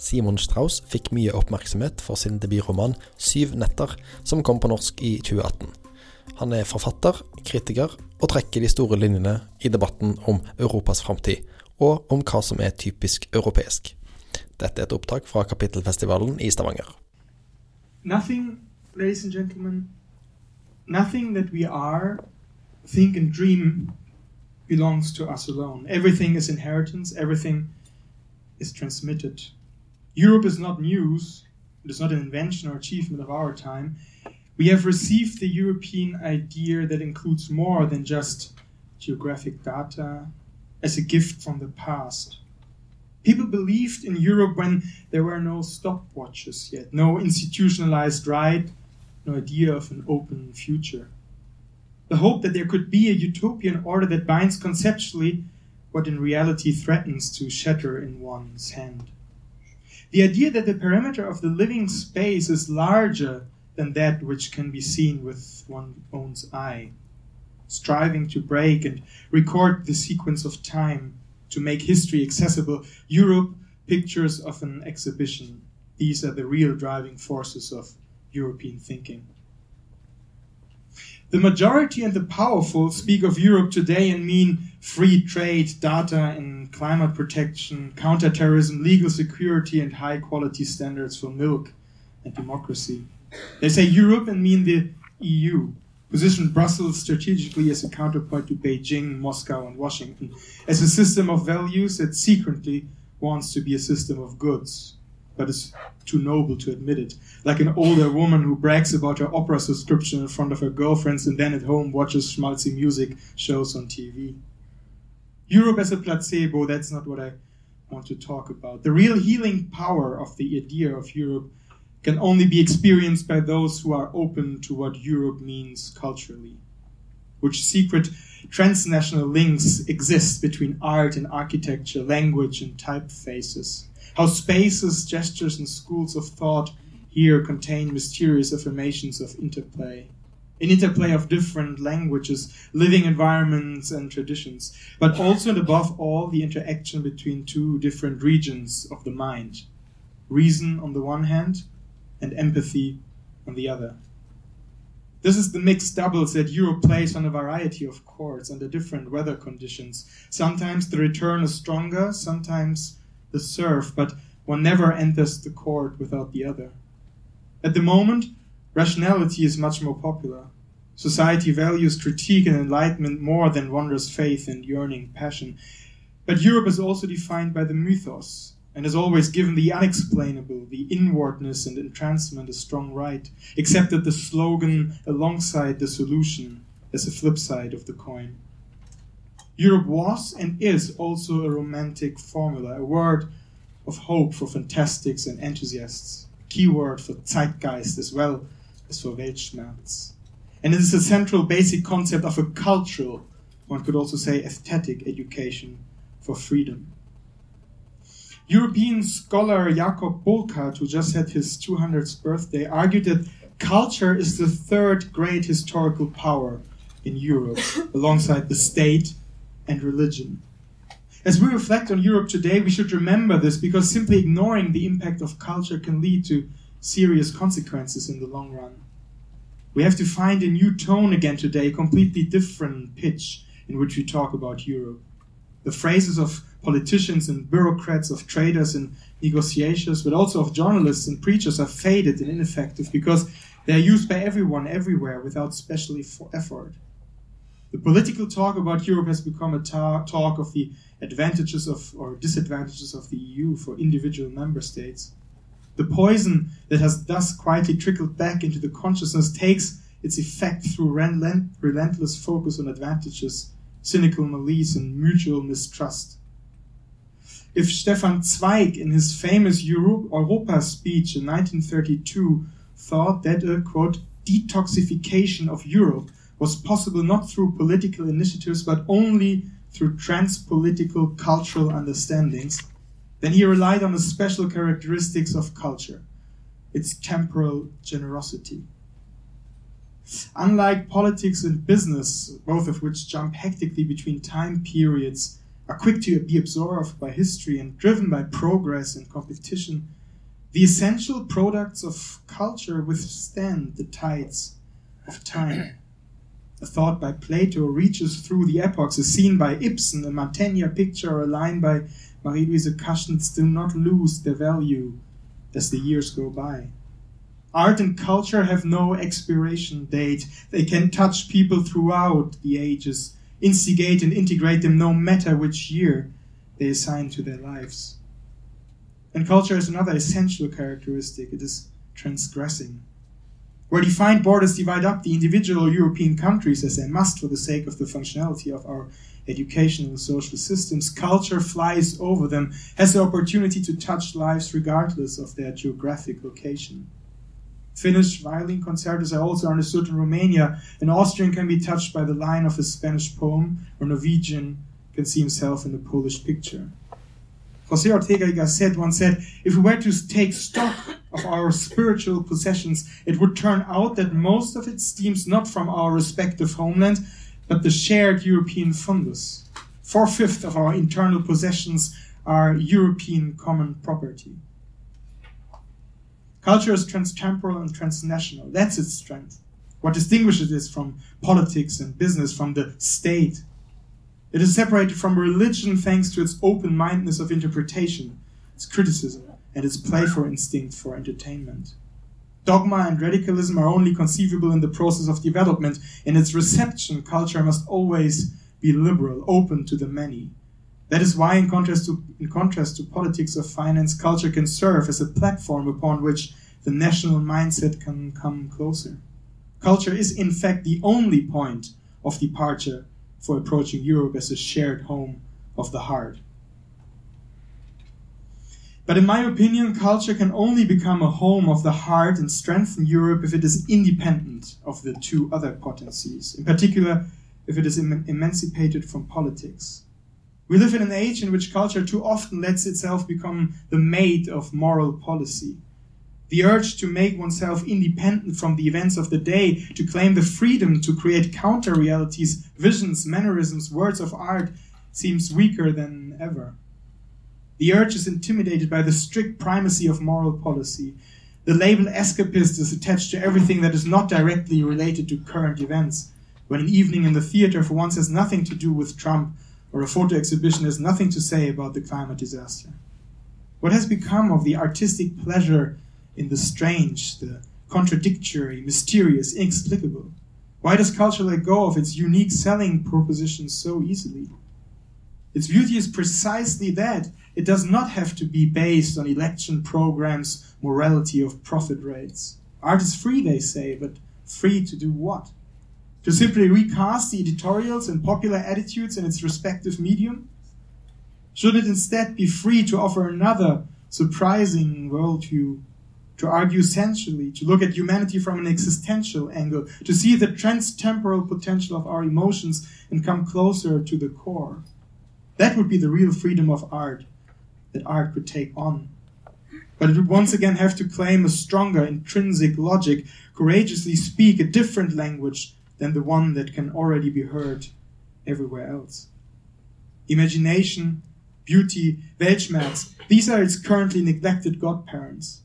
Simon Strauss fikk mye oppmerksomhet for sin debutroman 'Syv netter', som kom på norsk i 2018. Han er forfatter, kritiker, og trekker de store linjene i debatten om Europas framtid, og om hva som er typisk europeisk. Dette er et opptak fra Kapittelfestivalen i Stavanger. Nothing, ladies and gentlemen, nothing that we are, think and dream belongs to us alone. Everything is inheritance, everything is transmitted. Europe is not news, it is not an invention or achievement of our time. We have received the European idea that includes more than just geographic data as a gift from the past. People believed in Europe when there were no stopwatches yet, no institutionalized right, no idea of an open future. The hope that there could be a utopian order that binds conceptually what in reality threatens to shatter in one's hand. The idea that the perimeter of the living space is larger than that which can be seen with one's own eye, striving to break and record the sequence of time to make history accessible. Europe, pictures of an exhibition. These are the real driving forces of European thinking. The majority and the powerful speak of Europe today and mean free trade, data and climate protection, counterterrorism, legal security, and high quality standards for milk and democracy. They say Europe and mean the EU, position Brussels strategically as a counterpoint to Beijing, Moscow, and Washington, as a system of values that secretly wants to be a system of goods, but is too noble to admit it. Like an older woman who brags about her opera subscription in front of her girlfriends and then at home watches schmaltzy music shows on TV. Europe as a placebo, that's not what I want to talk about. The real healing power of the idea of Europe can only be experienced by those who are open to what Europe means culturally, which secret transnational links exist between art and architecture, language and typefaces, how spaces, gestures, and schools of thought here contain mysterious affirmations of interplay. An interplay of different languages, living environments, and traditions, but also and above all the interaction between two different regions of the mind reason on the one hand, and empathy on the other. This is the mixed doubles that Europe plays on a variety of courts under different weather conditions. Sometimes the return is stronger, sometimes the serf, but one never enters the court without the other. At the moment, rationality is much more popular. Society values critique and enlightenment more than wondrous faith and yearning passion. But Europe is also defined by the mythos, and has always given the unexplainable, the inwardness and entrancement a strong right, accepted the slogan alongside the solution as a flip side of the coin. Europe was and is also a romantic formula, a word of hope for fantastics and enthusiasts, a keyword for zeitgeist as well as for Weltschmerz. And it is a central basic concept of a cultural, one could also say aesthetic education for freedom. European scholar Jakob Burckhardt, who just had his 200th birthday, argued that culture is the third great historical power in Europe, alongside the state and religion. As we reflect on Europe today, we should remember this because simply ignoring the impact of culture can lead to serious consequences in the long run. We have to find a new tone again today, a completely different pitch in which we talk about Europe. The phrases of politicians and bureaucrats, of traders and negotiators, but also of journalists and preachers are faded and ineffective because they are used by everyone everywhere without special effort. The political talk about Europe has become a ta- talk of the advantages of or disadvantages of the EU for individual member states. The poison that has thus quietly trickled back into the consciousness takes its effect through relent- relentless focus on advantages, cynical malice, and mutual mistrust. If Stefan Zweig, in his famous Europe, Europa speech in 1932, thought that a quote, detoxification of Europe was possible not through political initiatives but only through transpolitical cultural understandings, then he relied on the special characteristics of culture, its temporal generosity. Unlike politics and business, both of which jump hectically between time periods are quick to be absorbed by history and driven by progress and competition, the essential products of culture withstand the tides of time. A thought by Plato reaches through the epochs, a scene by Ibsen, a Mantegna picture, or a line by Marie-Louise Kaschnitz do not lose their value as the years go by. Art and culture have no expiration date. They can touch people throughout the ages, instigate and integrate them no matter which year they assign to their lives. And culture has another essential characteristic it is transgressing. Where defined borders divide up the individual European countries, as they must for the sake of the functionality of our educational and social systems, culture flies over them, has the opportunity to touch lives regardless of their geographic location. Finnish violin concertos are also understood in Romania. An Austrian can be touched by the line of a Spanish poem, or Norwegian can see himself in a Polish picture. Jose Ortega y Gasset once said, if we were to take stock of our spiritual possessions, it would turn out that most of it stems not from our respective homeland, but the shared European fundus. Four fifths of our internal possessions are European common property. Culture is transtemporal and transnational. That's its strength. What distinguishes it from politics and business, from the state, it is separated from religion thanks to its open mindedness of interpretation, its criticism, and its playful instinct for entertainment. Dogma and radicalism are only conceivable in the process of development. In its reception, culture must always be liberal, open to the many. That is why, in contrast to, in contrast to politics or finance, culture can serve as a platform upon which the national mindset can come closer. Culture is, in fact, the only point of departure for approaching Europe as a shared home of the heart. But in my opinion, culture can only become a home of the heart and strengthen Europe if it is independent of the two other potencies, in particular, if it is em emancipated from politics. We live in an age in which culture too often lets itself become the maid of moral policy. The urge to make oneself independent from the events of the day, to claim the freedom to create counter realities, visions, mannerisms, words of art, seems weaker than ever. The urge is intimidated by the strict primacy of moral policy. The label escapist is attached to everything that is not directly related to current events. When an evening in the theater for once has nothing to do with Trump, or a photo exhibition has nothing to say about the climate disaster. What has become of the artistic pleasure in the strange, the contradictory, mysterious, inexplicable? Why does culture let go of its unique selling proposition so easily? Its beauty is precisely that. It does not have to be based on election programs, morality of profit rates. Art is free, they say, but free to do what? To simply recast the editorials and popular attitudes in its respective medium? Should it instead be free to offer another surprising worldview to argue sensually, to look at humanity from an existential angle, to see the transtemporal potential of our emotions and come closer to the core. That would be the real freedom of art that art could take on. But it would once again have to claim a stronger intrinsic logic, courageously speak a different language than the one that can already be heard everywhere else. Imagination, beauty, Weltschmerz, these are its currently neglected godparents.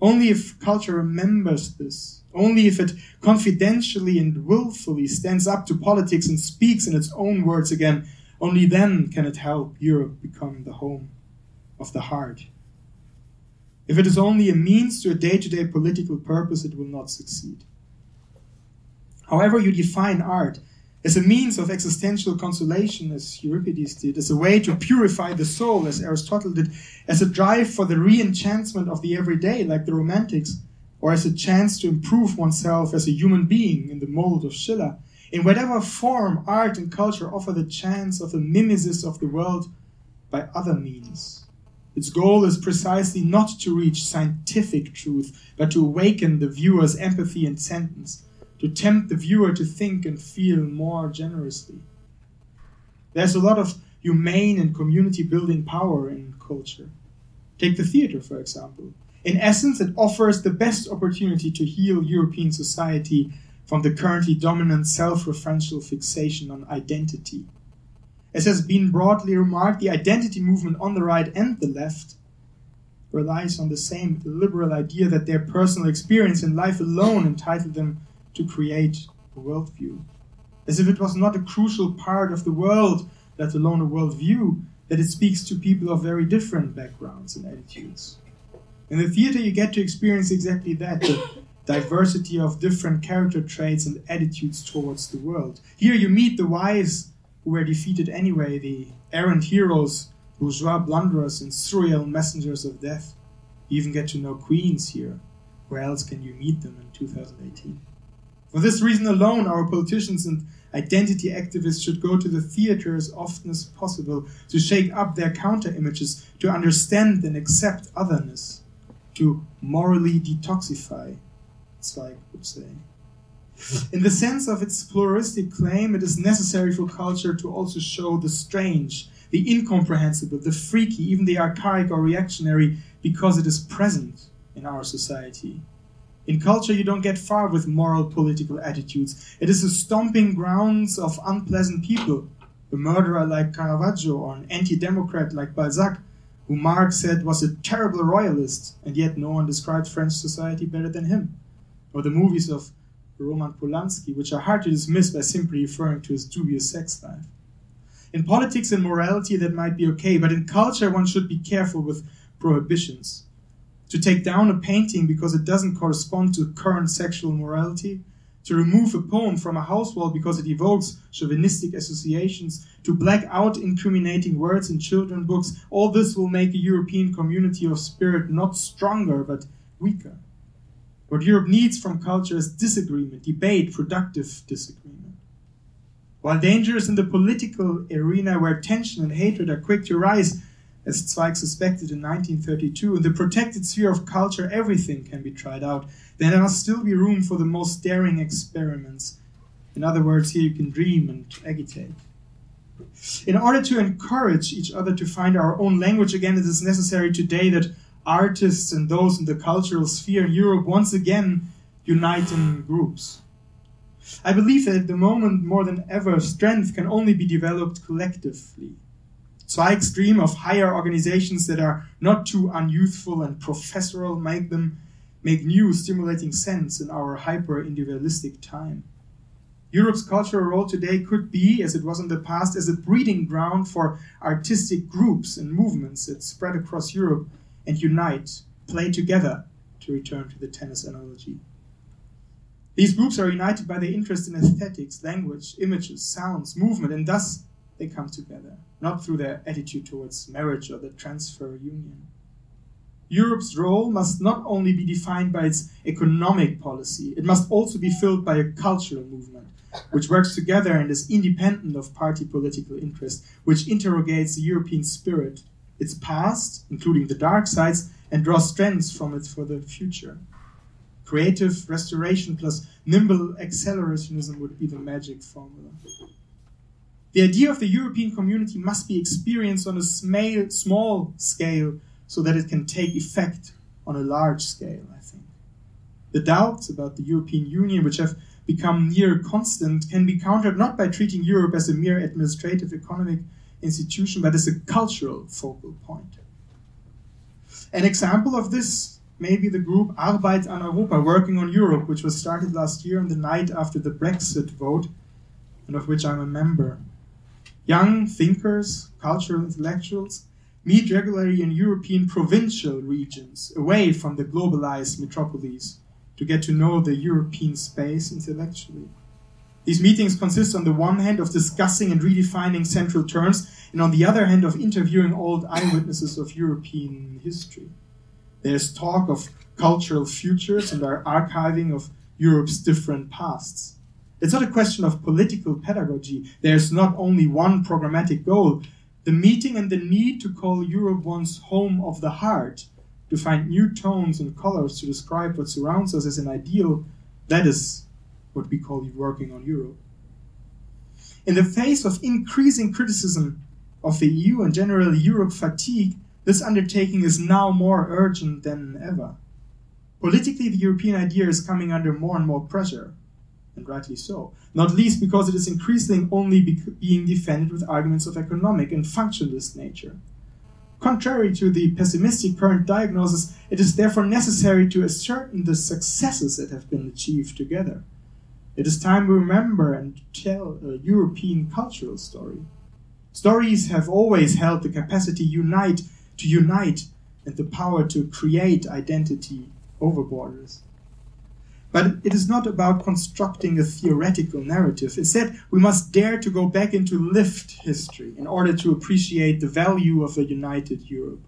Only if culture remembers this, only if it confidentially and willfully stands up to politics and speaks in its own words again, only then can it help Europe become the home of the heart. If it is only a means to a day to day political purpose, it will not succeed. However, you define art as a means of existential consolation, as Euripides did, as a way to purify the soul, as Aristotle did, as a drive for the re enchantment of the everyday, like the Romantics, or as a chance to improve oneself as a human being in the mold of Schiller. In whatever form art and culture offer the chance of a mimesis of the world by other means. Its goal is precisely not to reach scientific truth, but to awaken the viewer's empathy and sentence to tempt the viewer to think and feel more generously. There's a lot of humane and community building power in culture. Take the theater, for example. In essence, it offers the best opportunity to heal European society from the currently dominant self referential fixation on identity. As has been broadly remarked, the identity movement on the right and the left relies on the same liberal idea that their personal experience in life alone entitled them to create a worldview. As if it was not a crucial part of the world, let alone a worldview, that it speaks to people of very different backgrounds and attitudes. In the theater, you get to experience exactly that the diversity of different character traits and attitudes towards the world. Here, you meet the wise who were defeated anyway, the errant heroes, bourgeois blunderers, and surreal messengers of death. You even get to know queens here. Where else can you meet them in 2018? For this reason alone, our politicians and identity activists should go to the theater as often as possible to shake up their counter images, to understand and accept otherness to morally detoxify, Zweig would say. In the sense of its pluralistic claim, it is necessary for culture to also show the strange, the incomprehensible, the freaky, even the archaic or reactionary, because it is present in our society. In culture, you don't get far with moral political attitudes. It is the stomping grounds of unpleasant people, a murderer like Caravaggio or an anti democrat like Balzac, who Marx said was a terrible royalist, and yet no one described French society better than him. Or the movies of Roman Polanski, which are hard to dismiss by simply referring to his dubious sex life. In politics and morality, that might be okay, but in culture, one should be careful with prohibitions. To take down a painting because it doesn't correspond to current sexual morality, to remove a poem from a house wall because it evokes chauvinistic associations, to black out incriminating words in children books, all this will make a European community of spirit not stronger but weaker. What Europe needs from culture is disagreement, debate, productive disagreement. While dangerous in the political arena where tension and hatred are quick to rise, as Zweig suspected in 1932, in the protected sphere of culture, everything can be tried out then there must still be room for the most daring experiments. In other words, here you can dream and agitate. In order to encourage each other to find our own language again, it is necessary today that artists and those in the cultural sphere in Europe once again unite in groups. I believe that at the moment, more than ever, strength can only be developed collectively. Dream of higher organizations that are not too unyouthful and professorial make them make new, stimulating sense in our hyper individualistic time. Europe's cultural role today could be, as it was in the past, as a breeding ground for artistic groups and movements that spread across Europe and unite, play together, to return to the tennis analogy. These groups are united by their interest in aesthetics, language, images, sounds, movement, and thus they come together, not through their attitude towards marriage or the transfer union. Europe's role must not only be defined by its economic policy, it must also be filled by a cultural movement, which works together and is independent of party political interest, which interrogates the European spirit, its past, including the dark sides, and draws strengths from it for the future. Creative restoration plus nimble accelerationism would be the magic formula. The idea of the European community must be experienced on a small scale so that it can take effect on a large scale, I think. The doubts about the European Union, which have become near constant, can be countered not by treating Europe as a mere administrative economic institution, but as a cultural focal point. An example of this may be the group Arbeit an Europa, working on Europe, which was started last year on the night after the Brexit vote, and of which I'm a member. Young thinkers, cultural intellectuals, meet regularly in European provincial regions, away from the globalized metropolis, to get to know the European space intellectually. These meetings consist, on the one hand, of discussing and redefining central terms, and on the other hand, of interviewing old eyewitnesses of European history. There's talk of cultural futures and our archiving of Europe's different pasts. It's not a question of political pedagogy. There's not only one programmatic goal, the meeting and the need to call Europe one's home of the heart, to find new tones and colors to describe what surrounds us as an ideal, that is what we call working on Europe. In the face of increasing criticism of the EU and general Europe fatigue, this undertaking is now more urgent than ever. Politically, the European idea is coming under more and more pressure. And rightly so, not least because it is increasingly only being defended with arguments of economic and functionalist nature. Contrary to the pessimistic current diagnosis, it is therefore necessary to ascertain the successes that have been achieved together. It is time we remember and tell a European cultural story. Stories have always held the capacity unite to unite and the power to create identity over borders. But it is not about constructing a theoretical narrative. Instead, we must dare to go back into lived history in order to appreciate the value of a united Europe.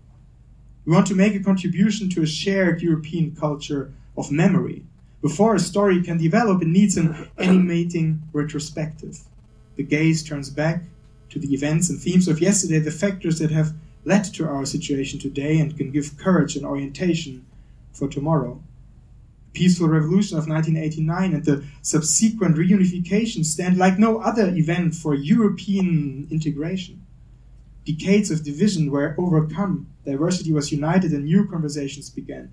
We want to make a contribution to a shared European culture of memory. Before a story can develop, it needs an animating retrospective. The gaze turns back to the events and themes of yesterday, the factors that have led to our situation today, and can give courage and orientation for tomorrow peaceful revolution of 1989 and the subsequent reunification stand like no other event for European integration. Decades of division were overcome, diversity was united, and new conversations began.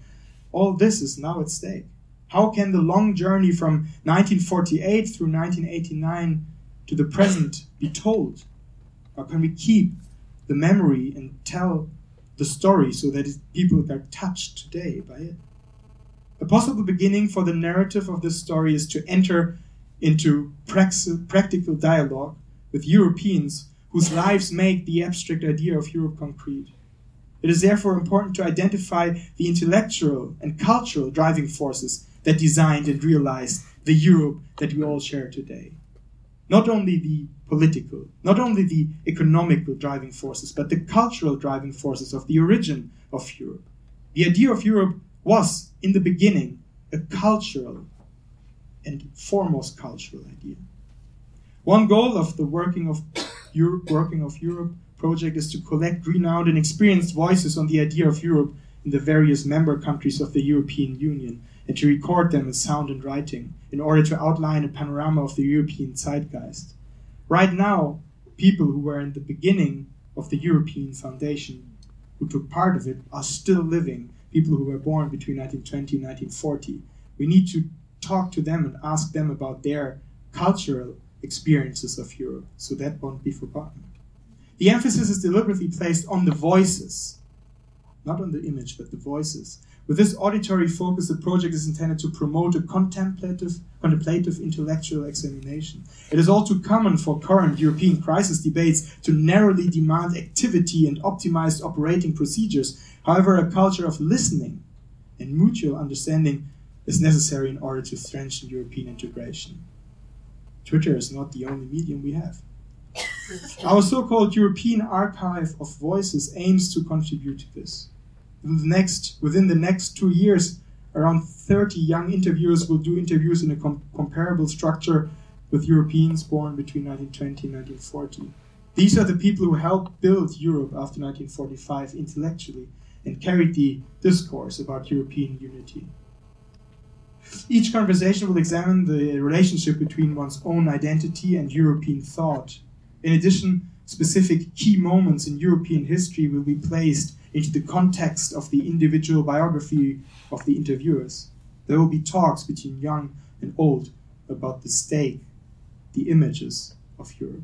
All this is now at stake. How can the long journey from 1948 through 1989 to the present be told? How can we keep the memory and tell the story so that people are touched today by it? A possible beginning for the narrative of this story is to enter into practical dialogue with Europeans whose lives make the abstract idea of Europe concrete. It is therefore important to identify the intellectual and cultural driving forces that designed and realized the Europe that we all share today. Not only the political, not only the economical driving forces, but the cultural driving forces of the origin of Europe. The idea of Europe was, in the beginning, a cultural and foremost cultural idea. One goal of the Working of Europe, Working of Europe project is to collect renowned and experienced voices on the idea of Europe in the various member countries of the European Union and to record them in sound and writing in order to outline a panorama of the European zeitgeist. Right now, people who were in the beginning of the European Foundation, who took part of it, are still living people who were born between 1920 and 1940. We need to talk to them and ask them about their cultural experiences of Europe, so that won't be forgotten. The emphasis is deliberately placed on the voices, not on the image, but the voices. With this auditory focus, the project is intended to promote a contemplative, contemplative intellectual examination. It is all too common for current European crisis debates to narrowly demand activity and optimized operating procedures However, a culture of listening and mutual understanding is necessary in order to strengthen European integration. Twitter is not the only medium we have. Our so called European Archive of Voices aims to contribute to this. In the next, within the next two years, around 30 young interviewers will do interviews in a com- comparable structure with Europeans born between 1920 and 1940. These are the people who helped build Europe after 1945 intellectually and carried the discourse about European unity. Each conversation will examine the relationship between one's own identity and European thought. In addition, specific key moments in European history will be placed into the context of the individual biography of the interviewers. There will be talks between young and old about the stake, the images of Europe.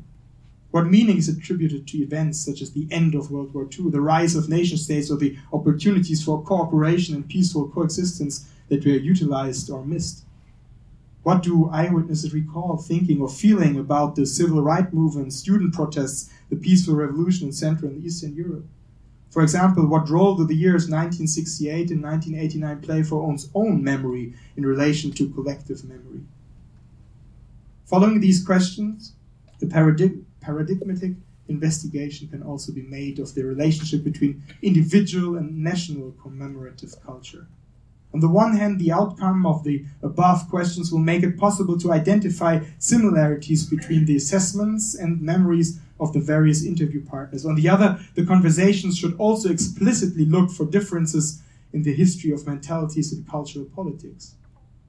What meaning is attributed to events such as the end of World War II, the rise of nation states, or the opportunities for cooperation and peaceful coexistence that were utilized or missed? What do eyewitnesses recall thinking or feeling about the civil rights movement, student protests, the peaceful revolution in Central and Eastern Europe? For example, what role do the years 1968 and 1989 play for one's own memory in relation to collective memory? Following these questions, the paradigm paradigmatic investigation can also be made of the relationship between individual and national commemorative culture. On the one hand, the outcome of the above questions will make it possible to identify similarities between the assessments and memories of the various interview partners. On the other, the conversations should also explicitly look for differences in the history of mentalities and cultural politics.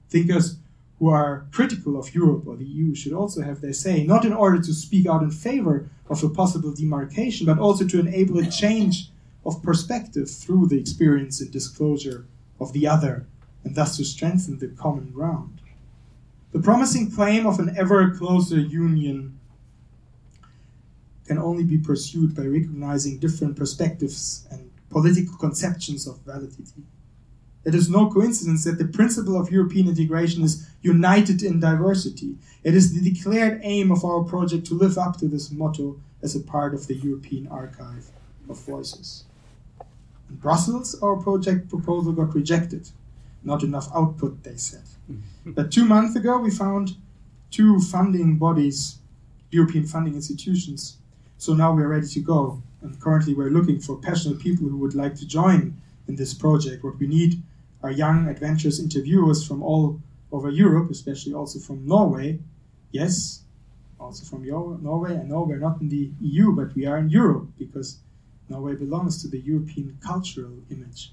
Thinkers who are critical of Europe or the EU should also have their say, not in order to speak out in favor of a possible demarcation, but also to enable a change of perspective through the experience and disclosure of the other, and thus to strengthen the common ground. The promising claim of an ever closer union can only be pursued by recognizing different perspectives and political conceptions of validity. It is no coincidence that the principle of European integration is united in diversity. It is the declared aim of our project to live up to this motto as a part of the European Archive of Voices. In Brussels, our project proposal got rejected. Not enough output, they said. but two months ago, we found two funding bodies, European funding institutions. So now we're ready to go. And currently, we're looking for passionate people who would like to join in this project. What we need are young, adventurous interviewers from all over Europe, especially also from Norway. Yes, also from Norway. I know we're not in the EU, but we are in Europe because Norway belongs to the European cultural image.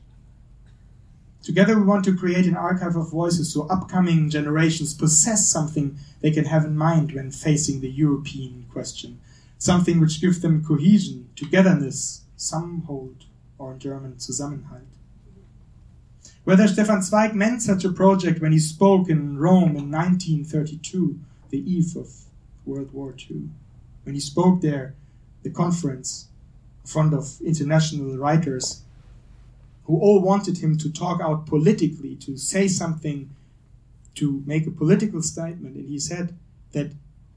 Together, we want to create an archive of voices so upcoming generations possess something they can have in mind when facing the European question. Something which gives them cohesion, togetherness, Samhold, or in German, Zusammenhalt. Whether Stefan Zweig meant such a project when he spoke in Rome in 1932, the eve of World War II, when he spoke there, the conference, in front of international writers who all wanted him to talk out politically, to say something, to make a political statement. And he said that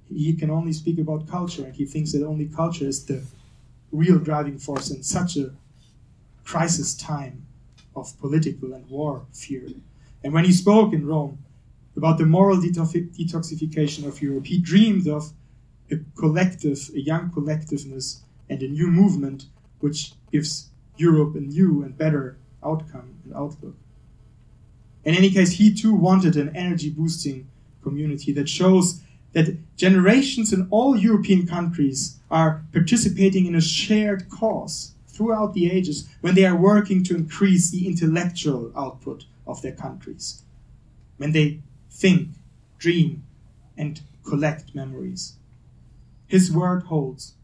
he can only speak about culture, and he thinks that only culture is the real driving force in such a crisis time of political and war fear. And when he spoke in Rome about the moral detoxification of Europe, he dreamed of a collective, a young collectiveness, and a new movement which gives Europe a new and better outcome and outlook. In any case, he too wanted an energy boosting community that shows that generations in all European countries are participating in a shared cause throughout the ages when they are working to increase the intellectual output of their countries, when they think, dream, and collect memories. His word holds.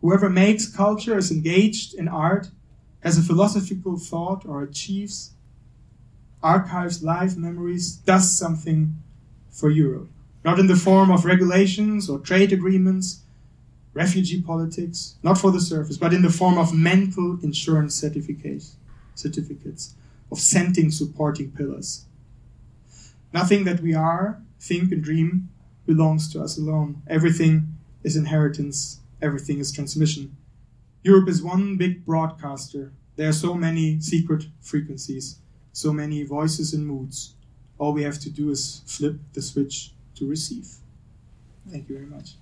Whoever makes culture is engaged in art, has a philosophical thought, or achieves, archives live memories, does something for Europe. Not in the form of regulations or trade agreements, refugee politics, not for the surface, but in the form of mental insurance certificates, certificates of scenting supporting pillars. Nothing that we are, think, and dream belongs to us alone. Everything is inheritance, everything is transmission. Europe is one big broadcaster. There are so many secret frequencies, so many voices and moods. All we have to do is flip the switch to receive. Thank you very much.